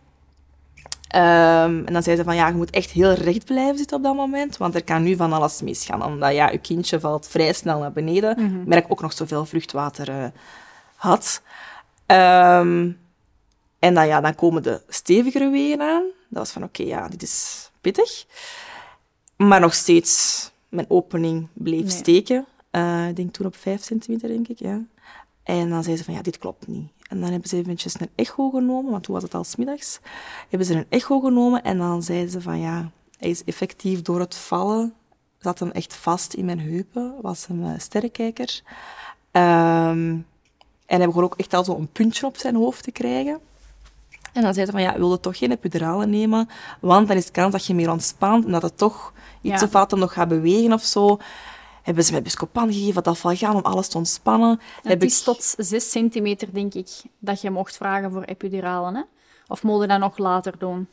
Ehm, en dan zei ze van, ja, je moet echt heel recht blijven zitten op dat moment, want er kan nu van alles misgaan. Omdat, ja, je kindje valt vrij snel naar beneden. Mhm. Maar ik ook nog zoveel vruchtwater eh, had. Ehm, en dan, ja, dan komen de stevigere weeën aan. Dat was van, oké, ja, dit is pittig. Maar nog steeds, mijn opening bleef Nee. steken. Eh, ik denk toen op 5 centimeter, denk ik, ja. En dan zei ze van, ja, dit klopt niet. En dan hebben ze eventjes een echo genomen, want toen was het al smiddags. Hebben ze een echo genomen en dan zeiden ze van, ja, hij is effectief door het vallen, zat hem echt vast in mijn heupen, was een uh, sterrenkijker. Ehm, en hij begon ook echt al zo'n puntje op zijn hoofd te krijgen. En dan zei ze van, ja, wilde toch geen epidurale nemen, want dan is de kans dat je meer ontspant en dat het toch iets Ja. of wat nog gaat bewegen of zo. Hebben ze mij Buscopan gegeven, dat zal gaan om alles te ontspannen. Het Heb is ik... tot 6 centimeter, denk ik, dat je mocht vragen voor epiduralen. Hè? Of mogen dat nog later doen?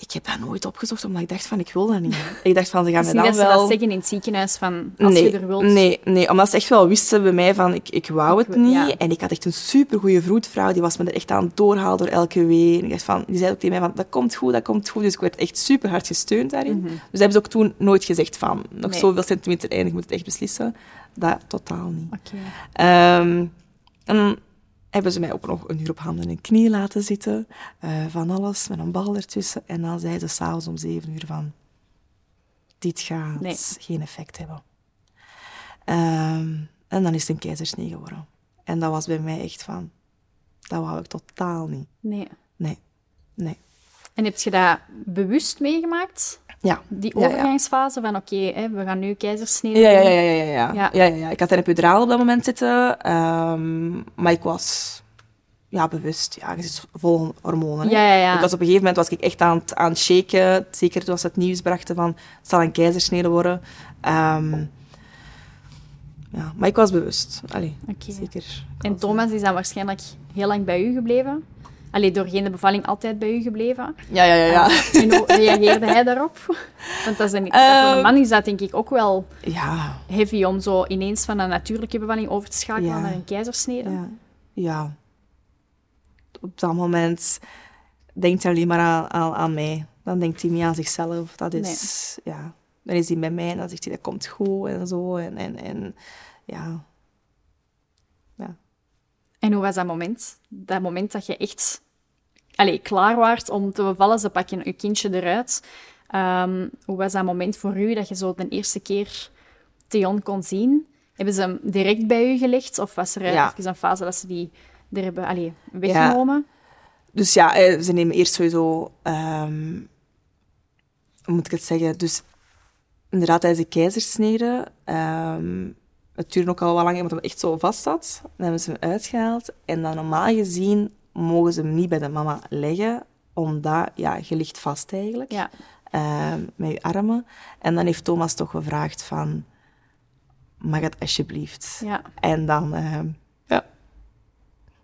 Ik heb dat nooit opgezocht, omdat ik dacht van, ik wil dat niet. Ik dacht van, ze gaan mij dan dat ze wel... dat zeggen in het ziekenhuis, van als nee, je er wilt. Nee, nee, omdat ze echt wel wisten bij mij van, ik, ik wou het niet. ja. En ik had echt een supergoeie vroedvrouw, die was me er echt aan het doorhalen door elke week. En ik dacht van, die zei ook tegen mij van, dat komt goed, dat komt goed. Dus ik werd echt super hard gesteund daarin. Dus dat hebben ze ook toen nooit gezegd van, nog Mhm. Nee. zoveel centimeter eindig, moet het echt beslissen. Dat totaal niet. Oké. Ehm, en hebben ze mij ook nog een uur op handen en knie laten zitten. eh, van alles, met een bal ertussen. En dan zeiden ze s'avonds om zeven uur van... Dit gaat Nee. geen effect hebben. Ehm, en dan is het een keizersnee geworden. En dat was bij mij echt van... Dat wou ik totaal niet. Nee. Nee. Nee. En heb je dat bewust meegemaakt? Ja. Die overgangsfase van oké, we gaan nu keizersnede Ja, ja, ja, ja, ja, ja. Ja. ja. Ik had een epiduraal op dat moment zitten, ehm, maar ik was ja, bewust. Ja, je zit vol hormonen. Ja, ja, ja. Ik was op een gegeven moment was ik echt aan het, aan het shaken, zeker toen ze het nieuws brachten van het zal een keizersnede worden. Ehm, ja, maar ik was bewust. Allee, zeker. En Thomas is dan waarschijnlijk heel lang bij u gebleven? Allee, doorheen de bevalling altijd bij u gebleven? Ja, ja, ja. ja. En hoe reageerde hij daarop? Want dat is een, voor een man is dat denk ik ook wel ja, heavy om zo ineens van een natuurlijke bevalling over te schakelen Ja. naar een keizersnede. ja, ja. Op dat moment denkt hij alleen maar aan, aan, aan mij. Dan denkt hij niet aan zichzelf. Dat is, ja. Dan is hij bij mij en dan zegt hij dat komt goed en zo. En, en, en ja. En hoe was dat moment? Dat moment dat je echt allee, klaar waart om te bevallen, ze pakken je kindje eruit. Ehm, hoe was dat moment voor u dat je zo de eerste keer Theon kon zien? Hebben ze hem direct bij u gelegd? Of was er Ja. even een fase dat ze die er hebben allee, weggenomen? Dus ja, eh, ze nemen eerst sowieso... ehm, hoe moet ik het zeggen? Dus inderdaad, tijdens de keizersnede... ehm, het duurde ook al wel lang, omdat hij echt zo vast zat. Dan hebben ze hem uitgehaald. En dan normaal gezien mogen ze hem niet bij de mama leggen, omdat ja, je ligt vast eigenlijk. Ja. ehm, met je armen. En dan heeft Thomas toch gevraagd van... Mag het alsjeblieft? ja. En dan... ehm, ja.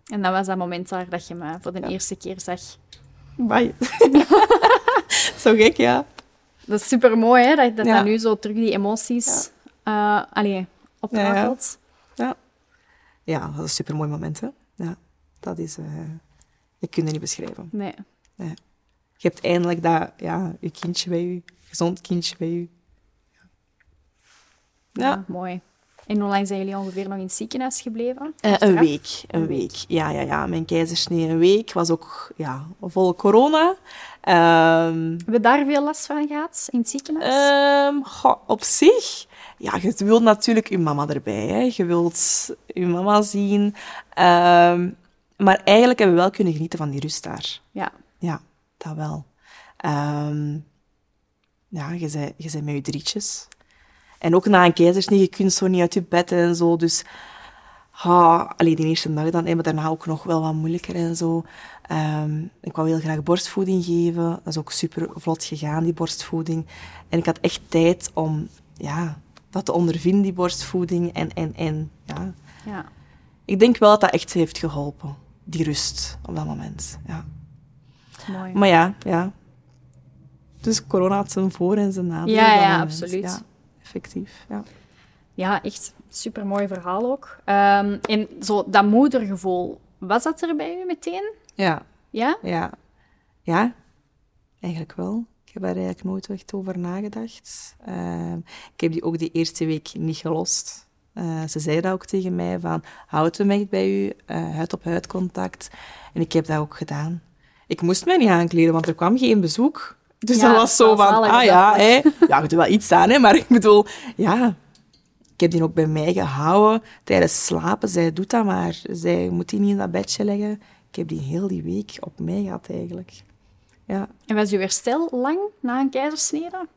En dat was dat moment daar dat je me voor de eerste keer zag. Bye. zo gek, ja. Dat is super mooi, hè? Dat, dat, Ja. dat nu zo terug die emoties eh allee, oprakelt. Ja. Ja, dat is een supermooi moment, hè. Ja, dat is... eh je kunt het niet beschrijven. Nee. Je hebt eindelijk dat, ja, je kindje bij je, gezond kindje bij je. Ja. Ja. mooi. En hoe lang zijn jullie ongeveer nog in het ziekenhuis gebleven? Eh, een week, een week. Ja, ja, ja. Mijn keizersnee een week was ook, ja, vol corona. Ehm, Hebben we daar veel last van gehad in het ziekenhuis? Ehm, goh, op zich, ja, je wilt natuurlijk je mama erbij. Hè. Je wilt je mama zien. Ehm, maar eigenlijk hebben we wel kunnen genieten van die rust daar. ja. Ja, dat wel. Ehm, ja, je zei met je drietjes. En ook na een keizersnee, je kunt zo niet uit je bed en zo. Dus, ah, allee, die eerste dag dan, maar daarna ook nog wel wat moeilijker en zo. Ehm, ik wou heel graag borstvoeding geven. Dat is ook super vlot gegaan, die borstvoeding. En ik had echt tijd om, ja, dat te ondervinden, die borstvoeding. En, en, en, ja. ja. Ik denk wel dat dat echt heeft geholpen. Die rust op dat moment, ja. Mooi. Maar ja, ja. Dus corona had zijn voor- en zijn nadelen. Ja, ja, absoluut. Ja, effectief, ja. Ja, echt super mooi verhaal ook. Ehm, en zo dat moedergevoel, was dat er bij u meteen? Ja, Ja? ja. Ja, eigenlijk wel. Ik heb daar eigenlijk nooit echt over nagedacht. Ehm, ik heb die ook die eerste week niet gelost. Eh, ze zei dat ook tegen mij, van houd hem echt bij u, eh, huid-op-huid contact. En ik heb dat ook gedaan. Ik moest mij niet aankleden, want er kwam geen bezoek. Dus Ja, dat was zo van, ah ja, hè. ja, je doet wel iets aan, hè, maar ik bedoel, ja, ik heb die ook bij mij gehouden tijdens slapen. Zij doet dat maar. Zij moet die niet in dat bedje leggen. Ik heb die heel die week op mij gehad eigenlijk. Ja. En was uw herstel lang na een keizersnede?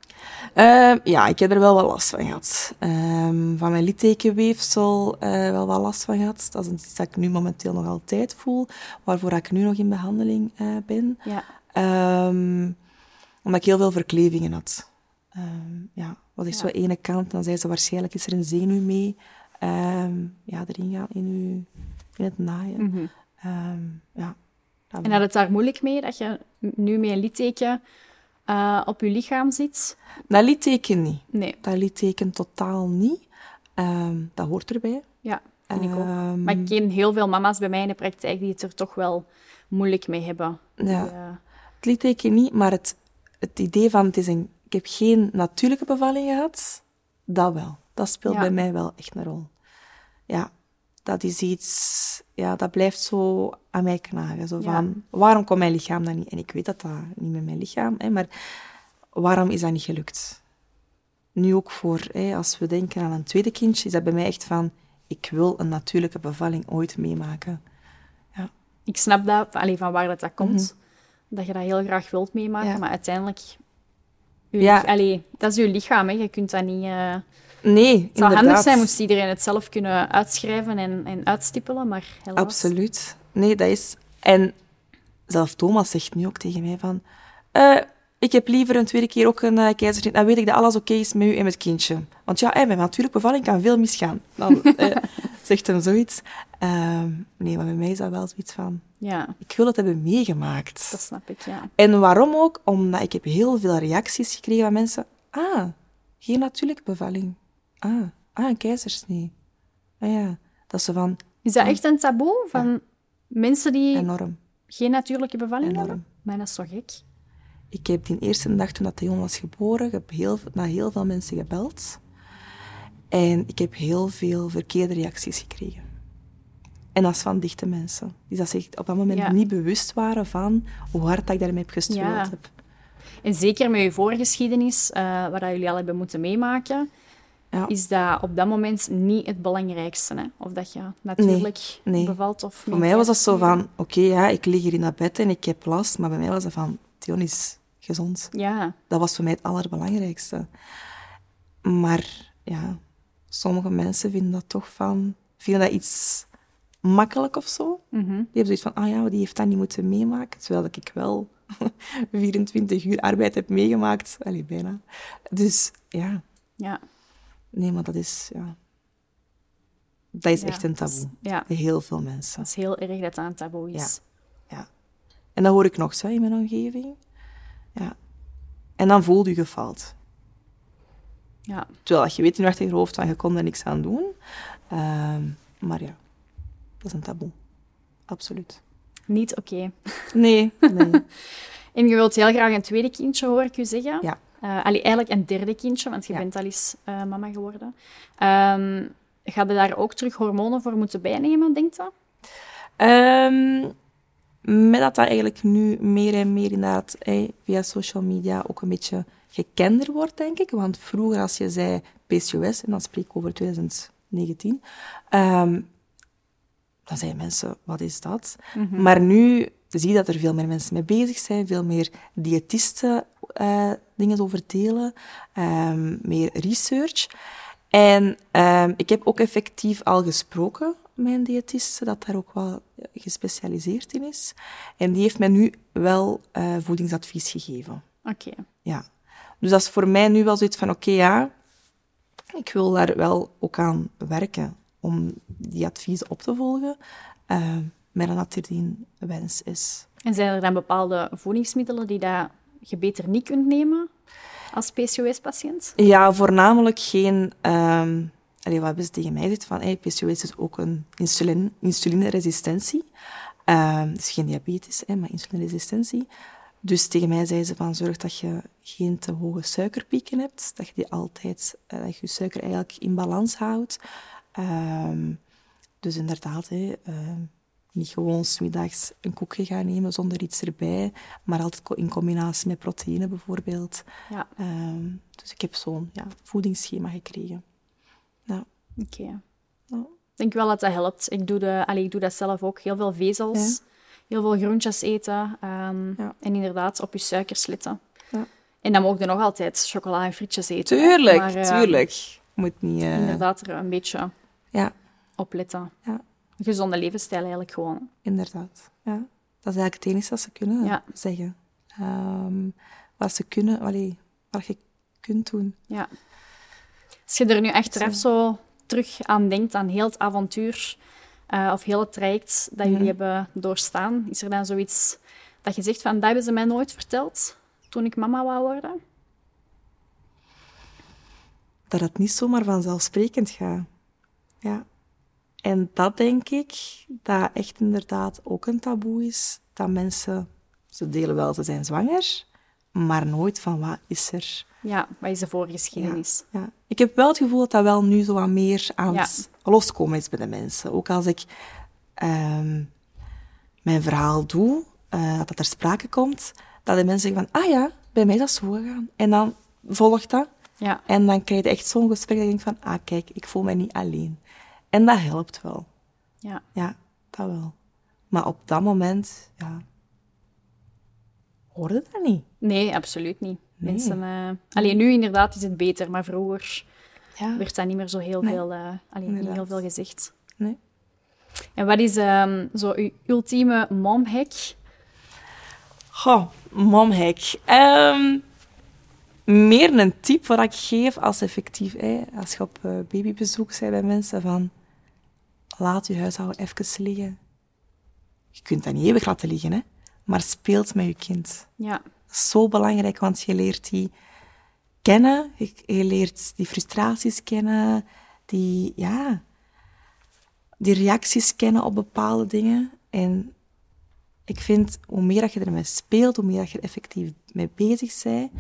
Ehm, ja, ik heb er wel wat last van gehad. Ehm, van mijn littekenweefsel uh, wel wat last van gehad. Dat is iets dat ik nu momenteel nog altijd voel, waarvoor ik nu nog in behandeling uh, ben. Ja. Um, omdat ik heel veel verklevingen had. ja, was echt ja. zo ene kant, dan zei ze waarschijnlijk is er een zenuw mee. ja, erin gaan in, uw, in het naaien. Mm -hmm. ja. En had het daar moeilijk mee, dat je nu met een litteken uh, op je lichaam zit? Dat litteken niet. Nee. Dat litteken totaal niet. Um, dat hoort erbij. Ja, vind ik ook. Maar ik ken heel veel mama's bij mij in de praktijk die het er toch wel moeilijk mee hebben. Ja. Die, uh... Het litteken niet, maar het, het idee van het is een, ik heb geen natuurlijke bevalling gehad, dat wel. Dat speelt Ja. bij mij wel echt een rol. Ja, dat is iets, ja, dat blijft zo aan mij knagen. Zo Ja. van, waarom komt mijn lichaam dan niet? En ik weet dat dat niet met mijn lichaam, hè, maar waarom is dat niet gelukt? Nu ook voor, hè, als we denken aan een tweede kindje, is dat bij mij echt van, ik wil een natuurlijke bevalling ooit meemaken. Ik snap dat, allee, van waar dat, dat komt. Dat je dat heel graag wilt meemaken, Mhm. Ja. maar uiteindelijk... uw Ja. allee, dat is je lichaam, hè. Je kunt dat niet... eh, Nee, Het zou inderdaad. handig zijn moest iedereen het zelf kunnen uitschrijven en, en uitstippelen, maar helaas. Absoluut. Nee, dat is... En zelf Thomas zegt nu ook tegen mij van... eh, ik heb liever een tweede keer ook een uh. Dan weet ik dat alles oké is met u en met het kindje. Want ja, eh, met natuurlijke bevalling kan veel misgaan. Dan eh, zegt hem zoiets. Ehm, nee, maar bij mij is dat wel zoiets van... Ja, Ik wil het hebben meegemaakt. dat snap ik, ja. En waarom ook? Omdat ik heb heel veel reacties gekregen van mensen. Ah, geen natuurlijke bevalling. Ah, ah een keizersnee. Ah ja, dat ze van... Is dat echt een taboe van mensen die Enorm. geen natuurlijke bevalling Enorm. hebben? Maar dat is toch gek? Ik heb die eerste dag toen dat de jongen was geboren, ik heb heel, naar heel veel mensen gebeld. En ik heb heel veel verkeerde reacties gekregen. En dat is van dichte mensen. Die dat zich op dat moment Ja. niet bewust waren van hoe hard dat ik daarmee heb gestruggeld Ja. heb. En zeker met je voorgeschiedenis, eh wat dat jullie al hebben moeten meemaken, Ja. is dat op dat moment niet het belangrijkste. Hè? Of dat je natuurlijk nee. bevalt of Voor mij was dat zo van, oké, ja, ik lig hier in dat bed en ik heb last. Maar bij mij was dat van, Theon is gezond. Ja, Dat was voor mij het allerbelangrijkste. Maar ja, sommige mensen vinden dat toch van, vinden dat iets makkelijk of zo. mhm. Die hebben zoiets van, ah ja, die heeft dat niet moeten meemaken. Terwijl ik wel 24 uur arbeid heb meegemaakt. Allee, bijna. Dus ja, ja. Nee, maar dat is, ja... Dat is Ja, echt een dat is- taboe. ja, heel veel mensen. dat is heel erg dat dat een taboe is. En dat hoor ik nog zo in mijn omgeving. Ja. En dan voel je gefaald. Ja. Terwijl dat je weet in je achterhoofd van je kon er niks aan doen. Ehm, maar ja, dat is een taboe. Absoluut. Niet oké. Nee, nee. En je wilt heel graag een tweede kindje, hoor ik u zeggen. Ja. Allee, eigenlijk een derde kindje, want je Ja. bent al eens eh, mama geworden. Ehm ga je daar ook terug hormonen voor moeten bijnemen, denkt dat? Ehm, met dat dat eigenlijk nu meer en meer inderdaad eh, via social media ook een beetje gekender wordt, denk ik. Want vroeger als je zei PCOS, en dan spreek ik over 2019, ehm, dan zeiden mensen, wat is dat? Maar nu zie je dat er veel meer mensen mee bezig zijn, veel meer diëtisten dingen over delen, ehm, meer research. En ehm, ik heb ook effectief al gesproken met een diëtiste, dat daar ook wel gespecialiseerd in is. En die heeft mij nu wel eh, voedingsadvies gegeven. Oké. Ja. Dus dat is voor mij nu wel zoiets van, oké, ja, ik wil daar wel ook aan werken om die adviezen op te volgen, eh, met dat er die wens is. En zijn er dan bepaalde voedingsmiddelen die dat je beter niet kunt nemen als PCOS-patiënt? Ja, voornamelijk geen... ehm wat hebben ze tegen mij gezegd? Van, hey, PCOS is ook een insulin, insulineresistentie. Ehm dus geen diabetes, hè, maar insulineresistentie. Dus tegen mij zeiden ze van, zorg dat je geen te hoge suikerpieken hebt. Dat je die altijd, eh, dat je suiker eigenlijk in balans houdt. Ehm, dus inderdaad, hè, niet gewoon 's middags een koekje gaan nemen zonder iets erbij, maar altijd in combinatie met proteïne bijvoorbeeld. Ja. Ehm, dus ik heb zo'n ja, voedingsschema gekregen. Ja. Oké. Ja. Ik denk wel dat dat helpt. Ik doe, de, allee, ik doe dat zelf ook. Heel veel vezels, heel veel groentjes eten ehm, en inderdaad op je suikers letten. Ja. En dan mogen je nog altijd chocola en frietjes eten. Tuurlijk, Maar, eh, tuurlijk. Moet niet... eh, Inderdaad er een beetje Ja, op letten. Ja. Een gezonde levensstijl eigenlijk gewoon. inderdaad. Ja. Dat is eigenlijk het enige dat ze kunnen Ja. zeggen. Ehm, wat ze kunnen, allee, wat je kunt doen. Ja. Als je er nu achteraf zo terug aan denkt, aan heel het avontuur eh, of heel het traject dat jullie hebben doorstaan, is er dan zoiets dat je zegt van, dat hebben ze mij nooit verteld toen ik mama wou worden? dat het niet zomaar vanzelfsprekend gaat. Ja. En dat denk ik, dat echt inderdaad ook een taboe is. Dat mensen, ze delen wel, ze zijn zwanger, maar nooit van wat is er. Ja, wat is de voorgeschiedenis? Ja. Ik heb wel het gevoel dat dat wel nu zo wat meer aan Ja. het loskomen is bij de mensen. Ook als ik ehm, mijn verhaal doe, eh, dat dat ter sprake komt, dat de mensen zeggen van, ah ja, bij mij is dat zo gegaan. En dan volgt dat. Ja. En dan krijg je echt zo'n gesprek dat je denkt van, ah kijk, ik voel mij niet alleen. En dat helpt wel. ja. Ja, dat wel. Maar op dat moment, ja, hoorde dat niet. Nee, absoluut niet. Nee. Mensen, eh, alleen nu inderdaad is het beter, maar vroeger Ja. werd dat niet meer zo heel, Nee. veel, eh allee, niet heel veel gezegd. Nee. En wat is ehm, zo uw ultieme momhack? Goh, momhack. Ehm meer een tip wat ik geef als effectief, hè, als je op eh, babybezoek bent bij mensen, van laat je huishouden even liggen. Je kunt dat niet eeuwig laten liggen, hè, maar speelt met je kind. Ja, Dat is zo belangrijk, want je leert die kennen, je, je leert die frustraties kennen, die, ja, die reacties kennen op bepaalde dingen. En ik vind, hoe meer dat je ermee speelt, hoe meer dat je er effectief mee bezig bent,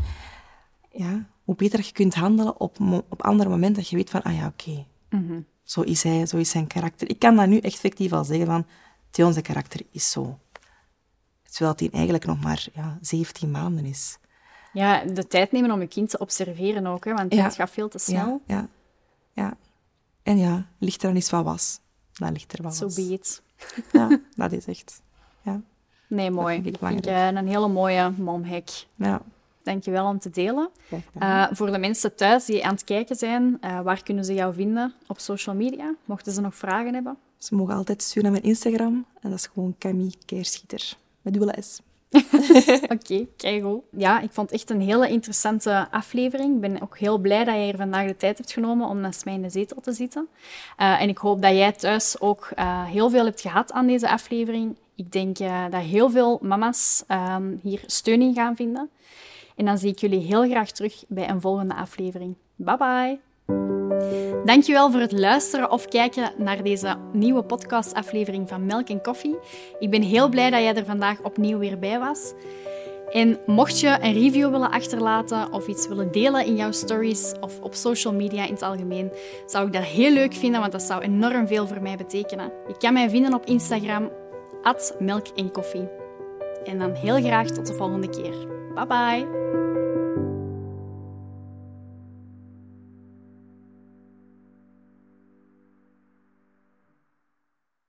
ja, hoe beter dat je kunt handelen op, op andere momenten dat je weet van, ah ja, oké, Mhm. Zo is hij, zo is zijn karakter. Ik kan dat nu echt effectief al zeggen van, Theon zijn karakter is zo. Terwijl hij eigenlijk nog maar ja, 17 maanden is. ja, de tijd nemen om je kind te observeren ook, hè, want Ja. het gaat veel te snel. Ja, ja, ja. En ja, ligt er dan eens wat was, dan ligt er wat Zo was. be it. Ja, dat is echt. Ja, Nee, mooi. vind ik vind een hele mooie momhack. ja. Dank je wel om te delen. Eh, voor de mensen thuis die aan het kijken zijn, eh, waar kunnen ze jou vinden op social media? Mochten ze nog vragen hebben? Ze mogen altijd sturen naar mijn Instagram. En dat is gewoon Camille Keerschieter. Met dubbele S. Oké, kijk goed. Ja, ik vond het echt een hele interessante aflevering. Ik ben ook heel blij dat jij hier vandaag de tijd hebt genomen om naast mij in de zetel te zitten. Eh, en ik hoop dat jij thuis ook heel veel hebt gehad aan deze aflevering. Ik denk dat heel veel mama's ehm, hier steun in gaan vinden. En dan zie ik jullie heel graag terug bij een volgende aflevering. Bye bye! Dankjewel voor het luisteren of kijken naar deze nieuwe podcastaflevering van Melk en Koffie. Ik ben heel blij dat jij er vandaag opnieuw weer bij was. En mocht je een review willen achterlaten of iets willen delen in jouw stories of op social media in het algemeen, zou ik dat heel leuk vinden, want dat zou enorm veel voor mij betekenen. Je kan mij vinden op Instagram, melk en koffie. En dan heel graag tot de volgende keer. Bye bye!